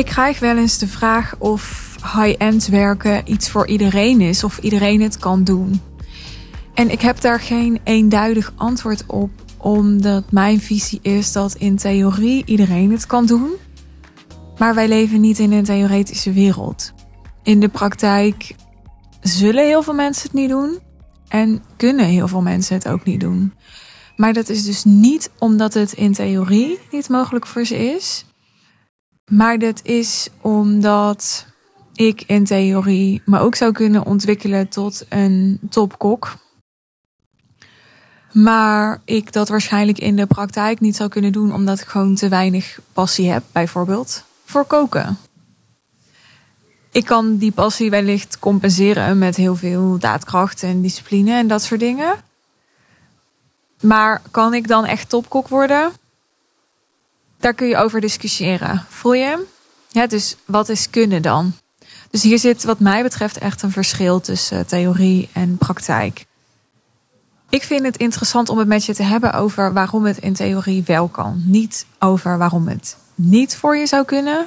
Ik krijg wel eens de vraag of high-end werken iets voor iedereen is of iedereen het kan doen. En ik heb daar geen eenduidig antwoord op, omdat mijn visie is dat in theorie iedereen het kan doen. Maar wij leven niet in een theoretische wereld. In de praktijk zullen heel veel mensen het niet doen en kunnen heel veel mensen het ook niet doen. Maar dat is dus niet omdat het in theorie niet mogelijk voor ze is. Maar dat is omdat ik in theorie me ook zou kunnen ontwikkelen tot een topkok. Maar ik dat waarschijnlijk in de praktijk niet zou kunnen doen omdat ik gewoon te weinig passie heb, bijvoorbeeld voor koken. Ik kan die passie wellicht compenseren met heel veel daadkracht en discipline en dat soort dingen. Maar kan ik dan echt topkok worden? Daar kun je over discussiëren. Voel je? Ja, dus wat is kunnen dan? Dus hier zit wat mij betreft echt een verschil tussen theorie en praktijk. Ik vind het interessant om het met je te hebben over waarom het in theorie wel kan. Niet over waarom het niet voor je zou kunnen.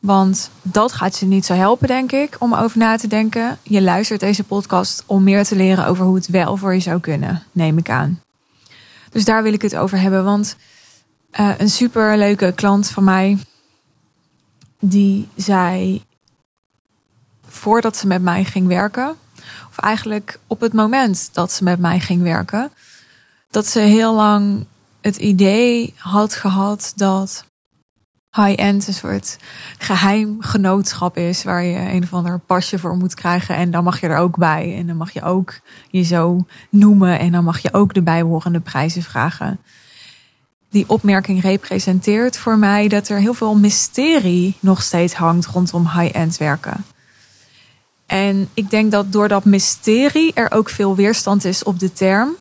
Want dat gaat je niet zo helpen, denk ik, om over na te denken. Je luistert deze podcast om meer te leren over hoe het wel voor je zou kunnen, neem ik aan. Dus daar wil ik het over hebben. Want uh, een super leuke klant van mij, die zei voordat ze met mij ging werken, of eigenlijk op het moment dat ze met mij ging werken, dat ze heel lang het idee had gehad dat high-end een soort geheim genootschap is waar je een of ander pasje voor moet krijgen en dan mag je er ook bij en dan mag je ook je zo noemen en dan mag je ook de bijbehorende prijzen vragen. Die opmerking representeert voor mij dat er heel veel mysterie nog steeds hangt rondom high-end werken. En ik denk dat door dat mysterie er ook veel weerstand is op de term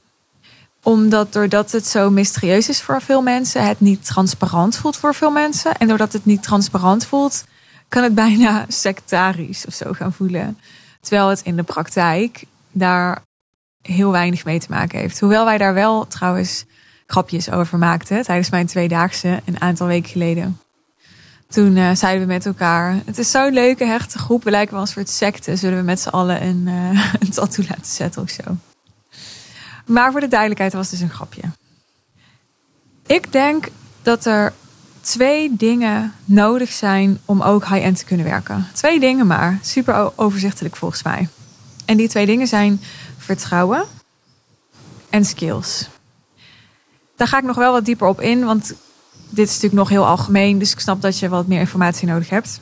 omdat doordat het zo mysterieus is voor veel mensen, het niet transparant voelt voor veel mensen. En doordat het niet transparant voelt, kan het bijna sectarisch of zo gaan voelen. Terwijl het in de praktijk daar heel weinig mee te maken heeft. Hoewel wij daar wel trouwens grapjes over maakten tijdens mijn tweedaagse een aantal weken geleden. Toen uh, zeiden we met elkaar: Het is zo'n leuke, hechte groep. We lijken wel een soort secte. Zullen we met z'n allen een, uh, een tattoo laten zetten of zo? Maar voor de duidelijkheid was het dus een grapje. Ik denk dat er twee dingen nodig zijn om ook high-end te kunnen werken. Twee dingen maar. Super overzichtelijk volgens mij. En die twee dingen zijn vertrouwen en skills. Daar ga ik nog wel wat dieper op in, want dit is natuurlijk nog heel algemeen. Dus ik snap dat je wat meer informatie nodig hebt.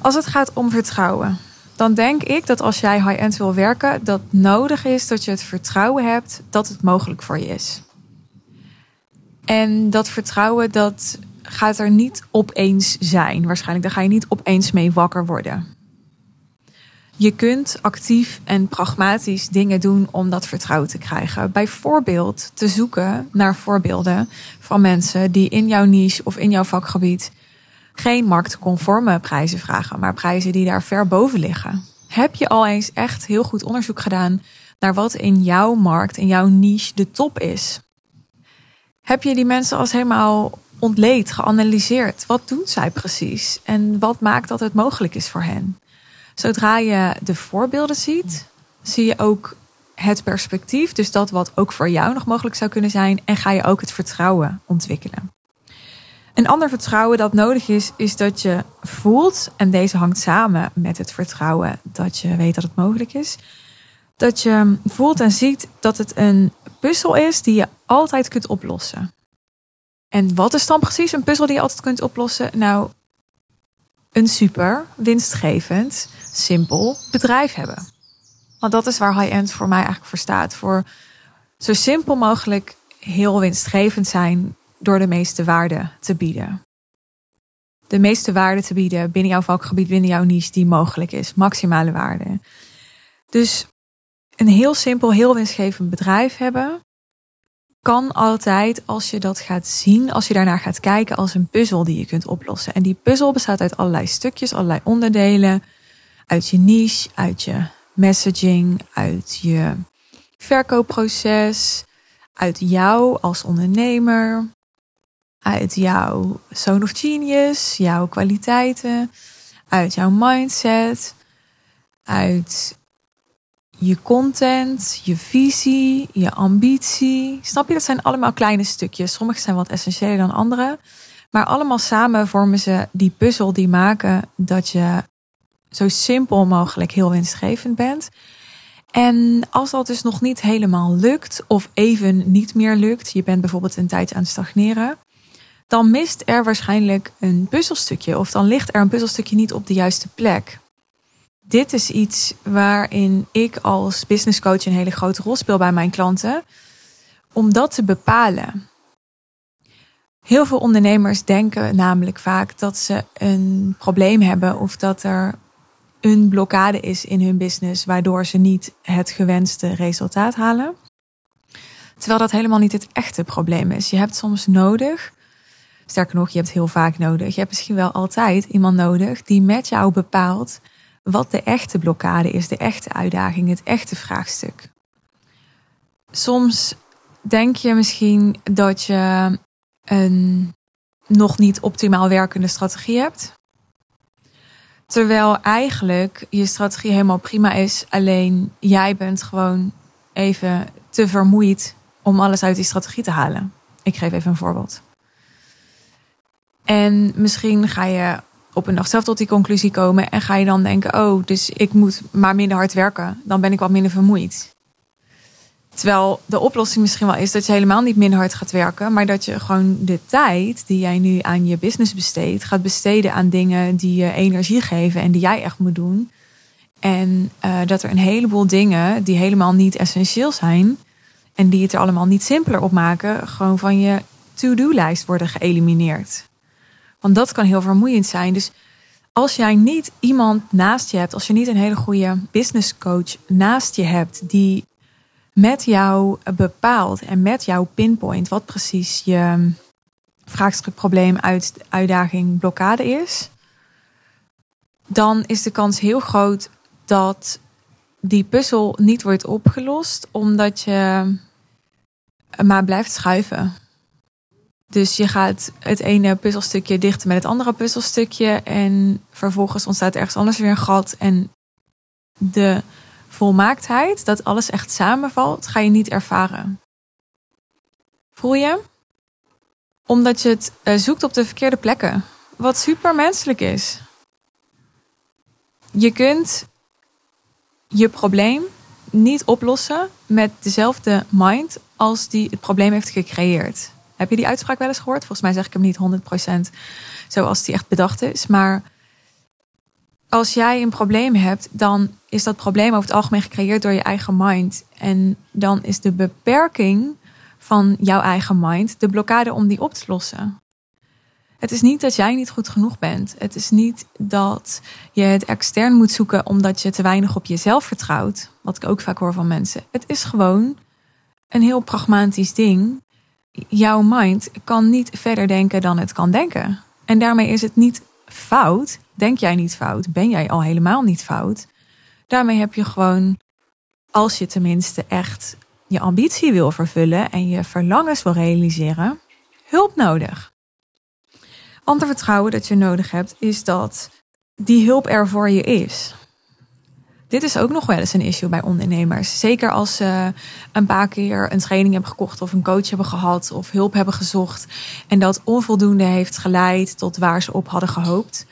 Als het gaat om vertrouwen dan denk ik dat als jij high-end wil werken, dat nodig is dat je het vertrouwen hebt dat het mogelijk voor je is. En dat vertrouwen, dat gaat er niet opeens zijn. Waarschijnlijk, daar ga je niet opeens mee wakker worden. Je kunt actief en pragmatisch dingen doen om dat vertrouwen te krijgen. Bijvoorbeeld te zoeken naar voorbeelden van mensen die in jouw niche of in jouw vakgebied geen marktconforme prijzen vragen, maar prijzen die daar ver boven liggen. Heb je al eens echt heel goed onderzoek gedaan naar wat in jouw markt, in jouw niche de top is? Heb je die mensen als helemaal ontleed, geanalyseerd? Wat doen zij precies? En wat maakt dat het mogelijk is voor hen? Zodra je de voorbeelden ziet, zie je ook het perspectief, dus dat wat ook voor jou nog mogelijk zou kunnen zijn, en ga je ook het vertrouwen ontwikkelen. Een ander vertrouwen dat nodig is, is dat je voelt, en deze hangt samen met het vertrouwen dat je weet dat het mogelijk is, dat je voelt en ziet dat het een puzzel is die je altijd kunt oplossen. En wat is dan precies een puzzel die je altijd kunt oplossen? Nou, een super winstgevend, simpel bedrijf hebben. Want dat is waar high-end voor mij eigenlijk voor staat. Voor zo simpel mogelijk heel winstgevend zijn door de meeste waarde te bieden. De meeste waarde te bieden binnen jouw vakgebied, binnen jouw niche die mogelijk is. Maximale waarde. Dus een heel simpel, heel winstgevend bedrijf hebben kan altijd, als je dat gaat zien, als je daarnaar gaat kijken, als een puzzel die je kunt oplossen. En die puzzel bestaat uit allerlei stukjes, allerlei onderdelen. Uit je niche, uit je messaging, uit je verkoopproces, uit jou als ondernemer, uit jouw zone of genius, jouw kwaliteiten, uit jouw mindset, uit je content, je visie, je ambitie. Snap je? Dat zijn allemaal kleine stukjes. Sommige zijn wat essentiëler dan andere. Maar allemaal samen vormen ze die puzzel die maken dat je zo simpel mogelijk heel winstgevend bent. En als dat dus nog niet helemaal lukt, of even niet meer lukt, je bent bijvoorbeeld een tijd aan het stagneren, dan mist er waarschijnlijk een puzzelstukje, of dan ligt er een puzzelstukje niet op de juiste plek. Dit is iets waarin ik als business coach een hele grote rol speel bij mijn klanten, om dat te bepalen. Heel veel ondernemers denken namelijk vaak dat ze een probleem hebben of dat er een blokkade is in hun business, waardoor ze niet het gewenste resultaat halen. Terwijl dat helemaal niet het echte probleem is. Je hebt soms nodig, sterker nog, je hebt heel vaak nodig. Je hebt misschien wel altijd iemand nodig die met jou bepaalt wat de echte blokkade is, de echte uitdaging, het echte vraagstuk. Soms denk je misschien dat je een nog niet optimaal werkende strategie hebt. Terwijl eigenlijk je strategie helemaal prima is. Alleen jij bent gewoon even te vermoeid om alles uit die strategie te halen. Ik geef even een voorbeeld. En misschien ga je op een dag zelf tot die conclusie komen en ga je dan denken: oh, dus ik moet maar minder hard werken. Dan ben ik wat minder vermoeid. Terwijl de oplossing misschien wel is dat je helemaal niet minder hard gaat werken, maar dat je gewoon de tijd die jij nu aan je business besteedt, gaat besteden aan dingen die je energie geven en die jij echt moet doen. En uh, dat er een heleboel dingen die helemaal niet essentieel zijn en die het er allemaal niet simpeler op maken, gewoon van je to-do-lijst worden geëlimineerd. Want dat kan heel vermoeiend zijn. Dus als jij niet iemand naast je hebt, als je niet een hele goede business coach naast je hebt die met jou bepaalt en met jouw pinpoint wat precies je vraagstuk, probleem, uit, uitdaging, blokkade is, dan is de kans heel groot dat die puzzel niet wordt opgelost, omdat je maar blijft schuiven. Dus je gaat het ene puzzelstukje dichten met het andere puzzelstukje en vervolgens ontstaat ergens anders weer een gat en de volmaaktheid, dat alles echt samenvalt, ga je niet ervaren. Voel je? Omdat je het eh, zoekt op de verkeerde plekken. Wat super menselijk is. Je kunt je probleem niet oplossen met dezelfde mind als die het probleem heeft gecreëerd. Heb je die uitspraak wel eens gehoord? Volgens mij zeg ik hem niet 100% zoals die echt bedacht is. Maar als jij een probleem hebt, dan is dat probleem over het algemeen gecreëerd door je eigen mind. En dan is de beperking van jouw eigen mind de blokkade om die op te lossen. Het is niet dat jij niet goed genoeg bent. Het is niet dat je het extern moet zoeken omdat je te weinig op jezelf vertrouwt. Wat ik ook vaak hoor van mensen. Het is gewoon een heel pragmatisch ding. Jouw mind kan niet verder denken dan het kan denken. En daarmee is het niet fout denk jij niet fout? Ben jij al helemaal niet fout? Daarmee heb je gewoon, als je tenminste echt je ambitie wil vervullen en je verlangens wil realiseren, hulp nodig. Ander vertrouwen dat je nodig hebt, is dat die hulp er voor je is. Dit is ook nog wel eens een issue bij ondernemers. Zeker als ze een paar keer een training hebben gekocht of een coach hebben gehad of hulp hebben gezocht en dat onvoldoende heeft geleid tot waar ze op hadden gehoopt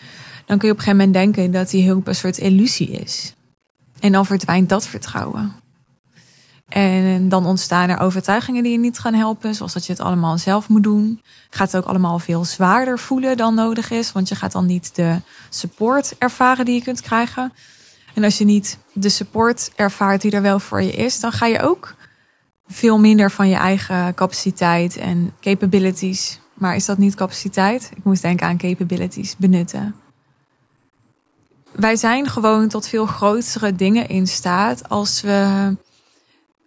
dan kun je op een gegeven moment denken dat die hulp een soort illusie is. En dan verdwijnt dat vertrouwen. En dan ontstaan er overtuigingen die je niet gaan helpen, zoals dat je het allemaal zelf moet doen. Gaat het ook allemaal veel zwaarder voelen dan nodig is, want je gaat dan niet de support ervaren die je kunt krijgen. En als je niet de support ervaart die er wel voor je is, dan ga je ook veel minder van je eigen capaciteit en capabilities. Maar is dat niet capaciteit? Ik moest denken aan capabilities benutten wij zijn gewoon tot veel grotere dingen in staat als we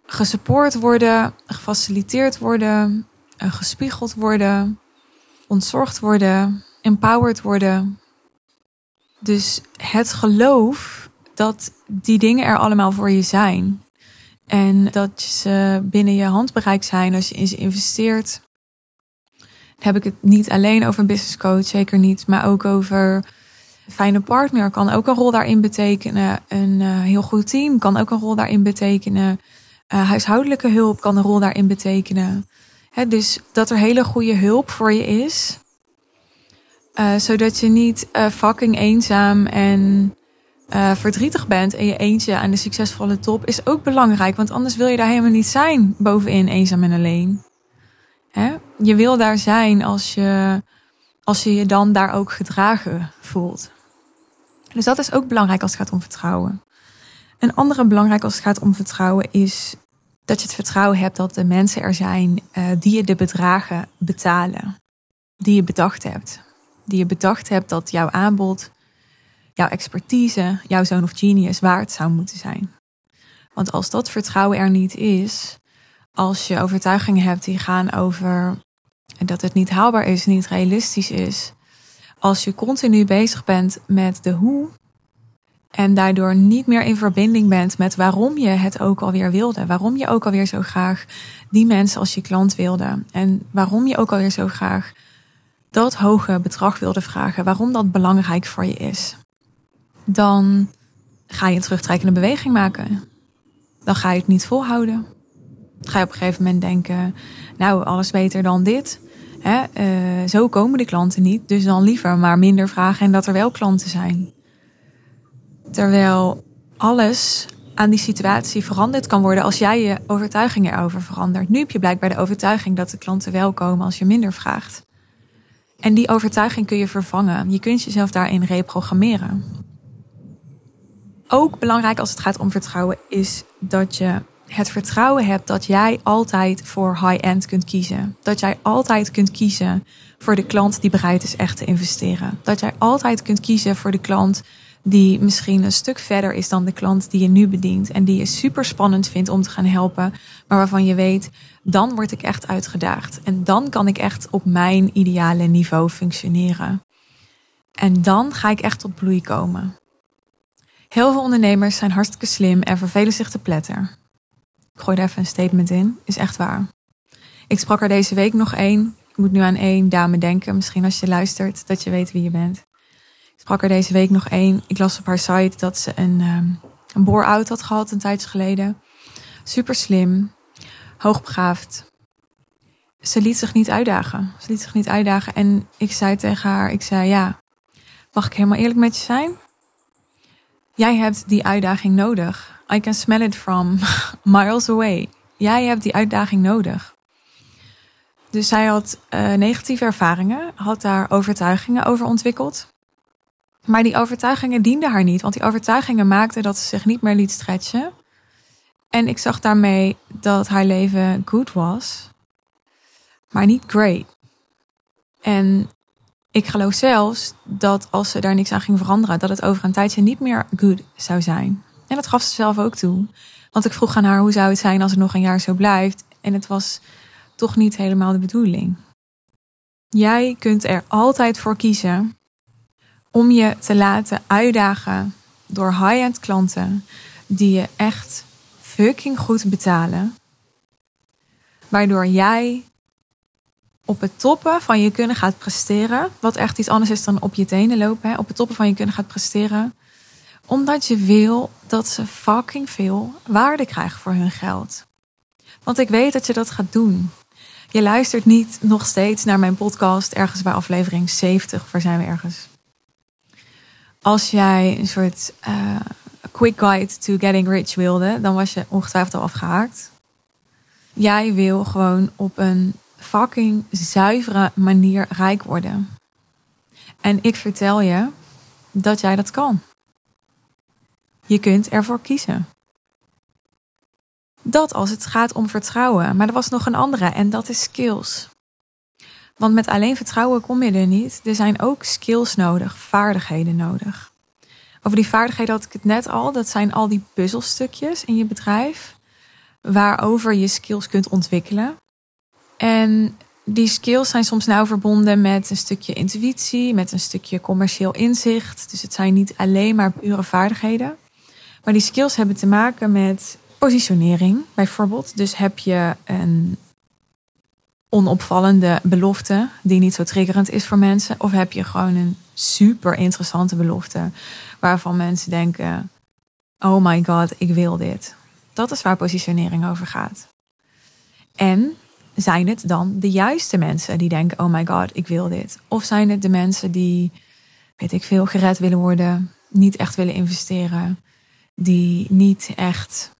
gesupport worden, gefaciliteerd worden, eh, gespiegeld worden, ontzorgd worden, empowered worden. Dus het geloof dat die dingen er allemaal voor je zijn. En dat ze binnen je handbereik zijn als je in ze investeert. heb ik het niet alleen over een business coach, zeker niet, maar ook over fijne partner kan ook een rol daarin betekenen. Een uh, heel goed team kan ook een rol daarin betekenen. Uh, huishoudelijke hulp kan een rol daarin betekenen. He, dus dat er hele goede hulp voor je is. Uh, zodat je niet fucking eenzaam en verdrietig bent en je eentje aan de succesvolle top is ook belangrijk. Want anders wil je daar helemaal niet zijn bovenin eenzaam en alleen. He? Je wil daar zijn als je, als je je dan daar ook gedragen voelt. Dus dat is ook belangrijk als het gaat om vertrouwen. Een andere belangrijk als het gaat om vertrouwen is dat je het vertrouwen hebt dat de mensen er zijn uh, die je de bedragen betalen. Die je bedacht hebt. Die je bedacht hebt dat jouw aanbod, jouw expertise, jouw zoon of genius waard zou moeten zijn. Want als dat vertrouwen er niet is, als je overtuigingen hebt die gaan over dat het niet haalbaar is, niet realistisch is, als je continu bezig bent met de hoe en daardoor niet meer in verbinding bent met waarom je het ook alweer wilde, waarom je ook alweer zo graag die mensen als je klant wilde en waarom je ook alweer zo graag dat hoge bedrag wilde vragen, waarom dat belangrijk voor je is, dan ga je een terugtrekkende beweging maken. Dan ga je het niet volhouden. Ga je op een gegeven moment denken, nou, alles beter dan dit. Hè, uh, zo komen de klanten niet, dus dan liever maar minder vragen en dat er wel klanten zijn. Terwijl alles aan die situatie veranderd kan worden als jij je overtuiging erover verandert. Nu heb je blijkbaar de overtuiging dat de klanten wel komen als je minder vraagt. En die overtuiging kun je vervangen. Je kunt jezelf daarin reprogrammeren. Ook belangrijk als het gaat om vertrouwen is dat je het vertrouwen hebt dat jij altijd voor high-end kunt kiezen. Dat jij altijd kunt kiezen voor de klant die bereid is echt te investeren. Dat jij altijd kunt kiezen voor de klant die misschien een stuk verder is dan de klant die je nu bedient. En die je super spannend vindt om te gaan helpen. Maar waarvan je weet, dan word ik echt uitgedaagd. En dan kan ik echt op mijn ideale niveau functioneren. En dan ga ik echt tot bloei komen. Heel veel ondernemers zijn hartstikke slim en vervelen zich te pletter. Ik gooi er even een statement in. Is echt waar. Ik sprak er deze week nog één. Ik moet nu aan één dame denken. Misschien als je luistert, dat je weet wie je bent. Ik sprak er deze week nog één. Ik las op haar site dat ze een, um, een bore-out had gehad een tijdje geleden. Super slim. Hoogbegaafd. Ze liet zich niet uitdagen. Ze liet zich niet uitdagen. En ik zei tegen haar, ik zei ja, mag ik helemaal eerlijk met je zijn? Jij hebt die uitdaging nodig. I can smell it from miles away. Jij hebt die uitdaging nodig. Dus zij had uh, negatieve ervaringen, had daar overtuigingen over ontwikkeld. Maar die overtuigingen dienden haar niet, want die overtuigingen maakten dat ze zich niet meer liet stretchen. En ik zag daarmee dat haar leven goed was, maar niet great. En ik geloof zelfs dat als ze daar niks aan ging veranderen, dat het over een tijdje niet meer good zou zijn. En dat gaf ze zelf ook toe. Want ik vroeg aan haar hoe zou het zijn als het nog een jaar zo blijft. En het was toch niet helemaal de bedoeling. Jij kunt er altijd voor kiezen om je te laten uitdagen door high-end klanten die je echt fucking goed betalen. Waardoor jij op het toppen van je kunnen gaat presteren. Wat echt iets anders is dan op je tenen lopen. Hè? Op het toppen van je kunnen gaat presteren omdat je wil dat ze fucking veel waarde krijgen voor hun geld. Want ik weet dat je dat gaat doen. Je luistert niet nog steeds naar mijn podcast ergens bij aflevering 70. Waar zijn we ergens? Als jij een soort uh, quick guide to getting rich wilde, dan was je ongetwijfeld al afgehaakt. Jij wil gewoon op een fucking zuivere manier rijk worden. En ik vertel je dat jij dat kan. Je kunt ervoor kiezen. Dat als het gaat om vertrouwen. Maar er was nog een andere en dat is skills. Want met alleen vertrouwen kom je er niet. Er zijn ook skills nodig, vaardigheden nodig. Over die vaardigheden had ik het net al. Dat zijn al die puzzelstukjes in je bedrijf. Waarover je skills kunt ontwikkelen. En die skills zijn soms nauw verbonden met een stukje intuïtie, met een stukje commercieel inzicht. Dus het zijn niet alleen maar pure vaardigheden. Maar die skills hebben te maken met positionering, bijvoorbeeld. Dus heb je een onopvallende belofte die niet zo triggerend is voor mensen? Of heb je gewoon een super interessante belofte waarvan mensen denken: oh my god, ik wil dit. Dat is waar positionering over gaat. En zijn het dan de juiste mensen die denken: oh my god, ik wil dit? Of zijn het de mensen die, weet ik veel, gered willen worden, niet echt willen investeren, die niet echt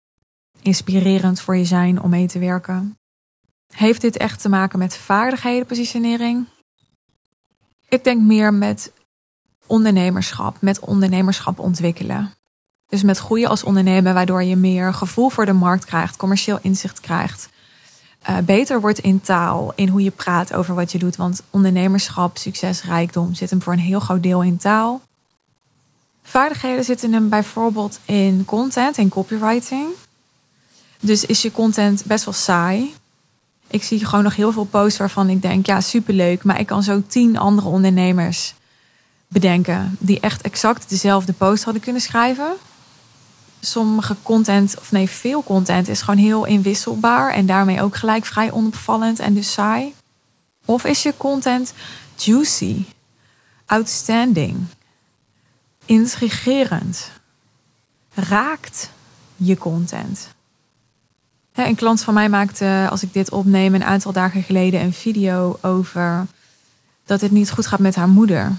inspirerend voor je zijn om mee te werken? Heeft dit echt te maken met vaardigheden, positionering? Ik denk meer met ondernemerschap, met ondernemerschap ontwikkelen. Dus met groeien als ondernemer, waardoor je meer gevoel voor de markt krijgt, commercieel inzicht krijgt. Uh, beter wordt in taal, in hoe je praat over wat je doet. Want ondernemerschap, succes, rijkdom zit hem voor een heel groot deel in taal. Vaardigheden zitten hem bijvoorbeeld in content en copywriting. Dus is je content best wel saai? Ik zie gewoon nog heel veel posts waarvan ik denk, ja, superleuk. Maar ik kan zo tien andere ondernemers bedenken die echt exact dezelfde post hadden kunnen schrijven. Sommige content, of nee, veel content is gewoon heel inwisselbaar en daarmee ook gelijk vrij onopvallend en dus saai. Of is je content juicy, outstanding, intrigerend, raakt je content? Een klant van mij maakte, als ik dit opneem, een aantal dagen geleden een video over dat het niet goed gaat met haar moeder.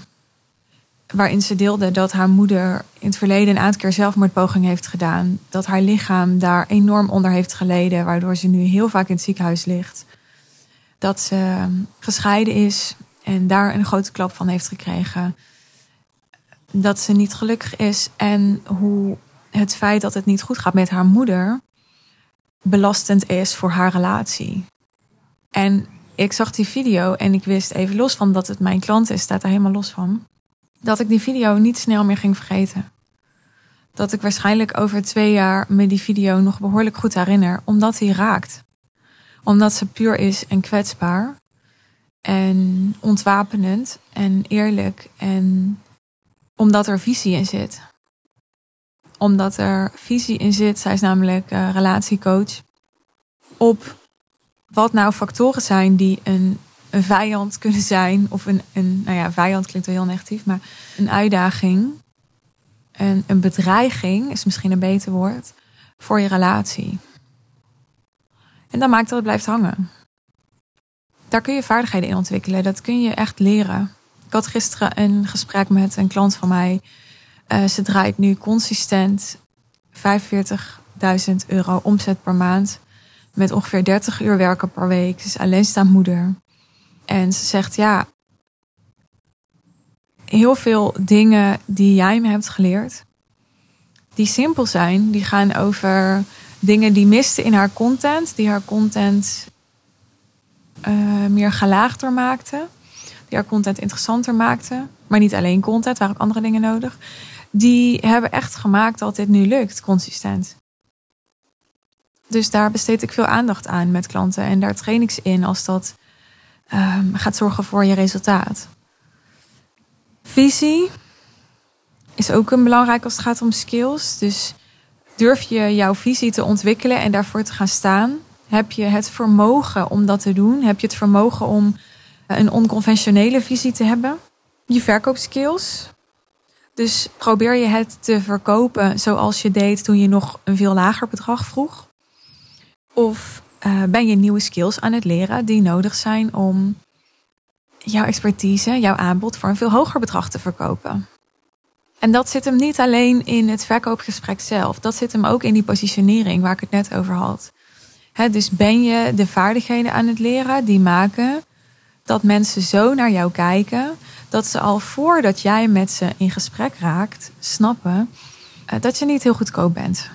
Waarin ze deelde dat haar moeder in het verleden een aantal keer zelfmoordpoging heeft gedaan. Dat haar lichaam daar enorm onder heeft geleden, waardoor ze nu heel vaak in het ziekenhuis ligt. Dat ze gescheiden is en daar een grote klap van heeft gekregen. Dat ze niet gelukkig is en hoe het feit dat het niet goed gaat met haar moeder belastend is voor haar relatie. En ik zag die video en ik wist even los van dat het mijn klant is, staat er helemaal los van. Dat ik die video niet snel meer ging vergeten. Dat ik waarschijnlijk over twee jaar me die video nog behoorlijk goed herinner, omdat hij raakt. Omdat ze puur is en kwetsbaar. En ontwapenend en eerlijk. En omdat er visie in zit omdat er visie in zit. Zij is namelijk uh, relatiecoach. Op wat nou factoren zijn die een, een vijand kunnen zijn. Of een, een, nou ja, vijand klinkt wel heel negatief, maar een uitdaging. Een, een bedreiging is misschien een beter woord. Voor je relatie. En dat maakt dat het blijft hangen. Daar kun je vaardigheden in ontwikkelen. Dat kun je echt leren. Ik had gisteren een gesprek met een klant van mij uh, ze draait nu consistent 45.000 euro omzet per maand. Met ongeveer 30 uur werken per week. Ze is alleenstaand moeder. En ze zegt ja, heel veel dingen die jij me hebt geleerd, die simpel zijn, die gaan over dingen die misten in haar content, die haar content uh, meer gelaagder maakten, die haar content interessanter maakten. Maar niet alleen content, waren ook andere dingen nodig die hebben echt gemaakt dat dit nu lukt, consistent. Dus daar besteed ik veel aandacht aan met klanten en daar train ik ze in als dat um, gaat zorgen voor je resultaat. Visie is ook een belangrijk als het gaat om skills. Dus durf je jouw visie te ontwikkelen en daarvoor te gaan staan? Heb je het vermogen om dat te doen? Heb je het vermogen om een onconventionele visie te hebben? Je verkoopskills. Dus probeer je het te verkopen zoals je deed toen je nog een veel lager bedrag vroeg? Of uh, ben je nieuwe skills aan het leren die nodig zijn om jouw expertise, jouw aanbod voor een veel hoger bedrag te verkopen? En dat zit hem niet alleen in het verkoopgesprek zelf, dat zit hem ook in die positionering waar ik het net over had. dus ben je de vaardigheden aan het leren die maken dat mensen zo naar jou kijken dat ze al voordat jij met ze in gesprek raakt, snappen uh, dat je niet heel goedkoop bent.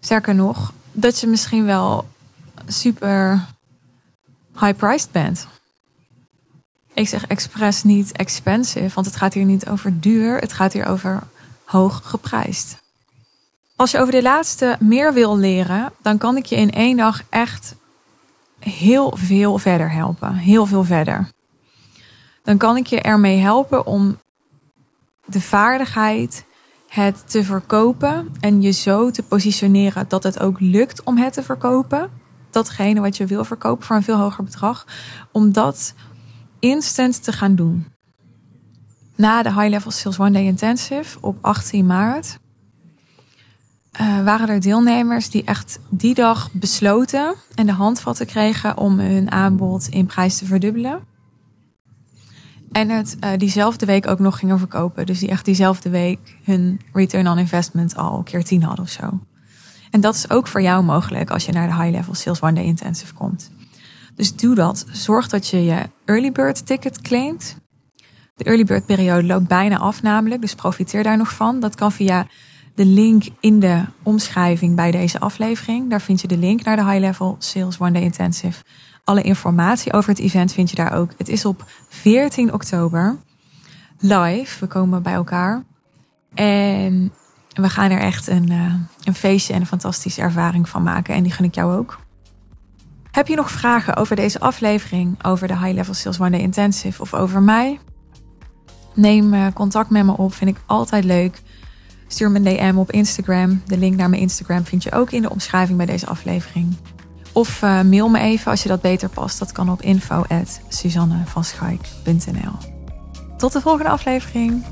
Sterker nog, dat je misschien wel super high-priced bent. Ik zeg expres niet expensive, want het gaat hier niet over duur, het gaat hier over hoog geprijsd. Als je over de laatste meer wil leren, dan kan ik je in één dag echt heel veel verder helpen. Heel veel verder dan kan ik je ermee helpen om de vaardigheid het te verkopen en je zo te positioneren dat het ook lukt om het te verkopen. Datgene wat je wil verkopen voor een veel hoger bedrag, om dat instant te gaan doen. Na de High Level Sales One Day Intensive op 18 maart uh, waren er deelnemers die echt die dag besloten en de handvatten kregen om hun aanbod in prijs te verdubbelen. En het uh, diezelfde week ook nog gingen verkopen. Dus die echt diezelfde week hun return on investment al keer 10 hadden of zo. En dat is ook voor jou mogelijk als je naar de High Level Sales One Day Intensive komt. Dus doe dat. Zorg dat je je early bird ticket claimt. De early bird periode loopt bijna af namelijk, dus profiteer daar nog van. Dat kan via de link in de omschrijving bij deze aflevering. Daar vind je de link naar de High Level Sales One Day Intensive. Alle informatie over het event vind je daar ook. Het is op 14 oktober live. We komen bij elkaar. En we gaan er echt een, uh, een feestje en een fantastische ervaring van maken. En die gun ik jou ook. Heb je nog vragen over deze aflevering, over de High Level Sales One Day Intensive of over mij? Neem uh, contact met me op, vind ik altijd leuk. Stuur me een DM op Instagram. De link naar mijn Instagram vind je ook in de omschrijving bij deze aflevering. Of uh, mail me even als je dat beter past. Dat kan op info.suzannevanschaik.nl Tot de volgende aflevering.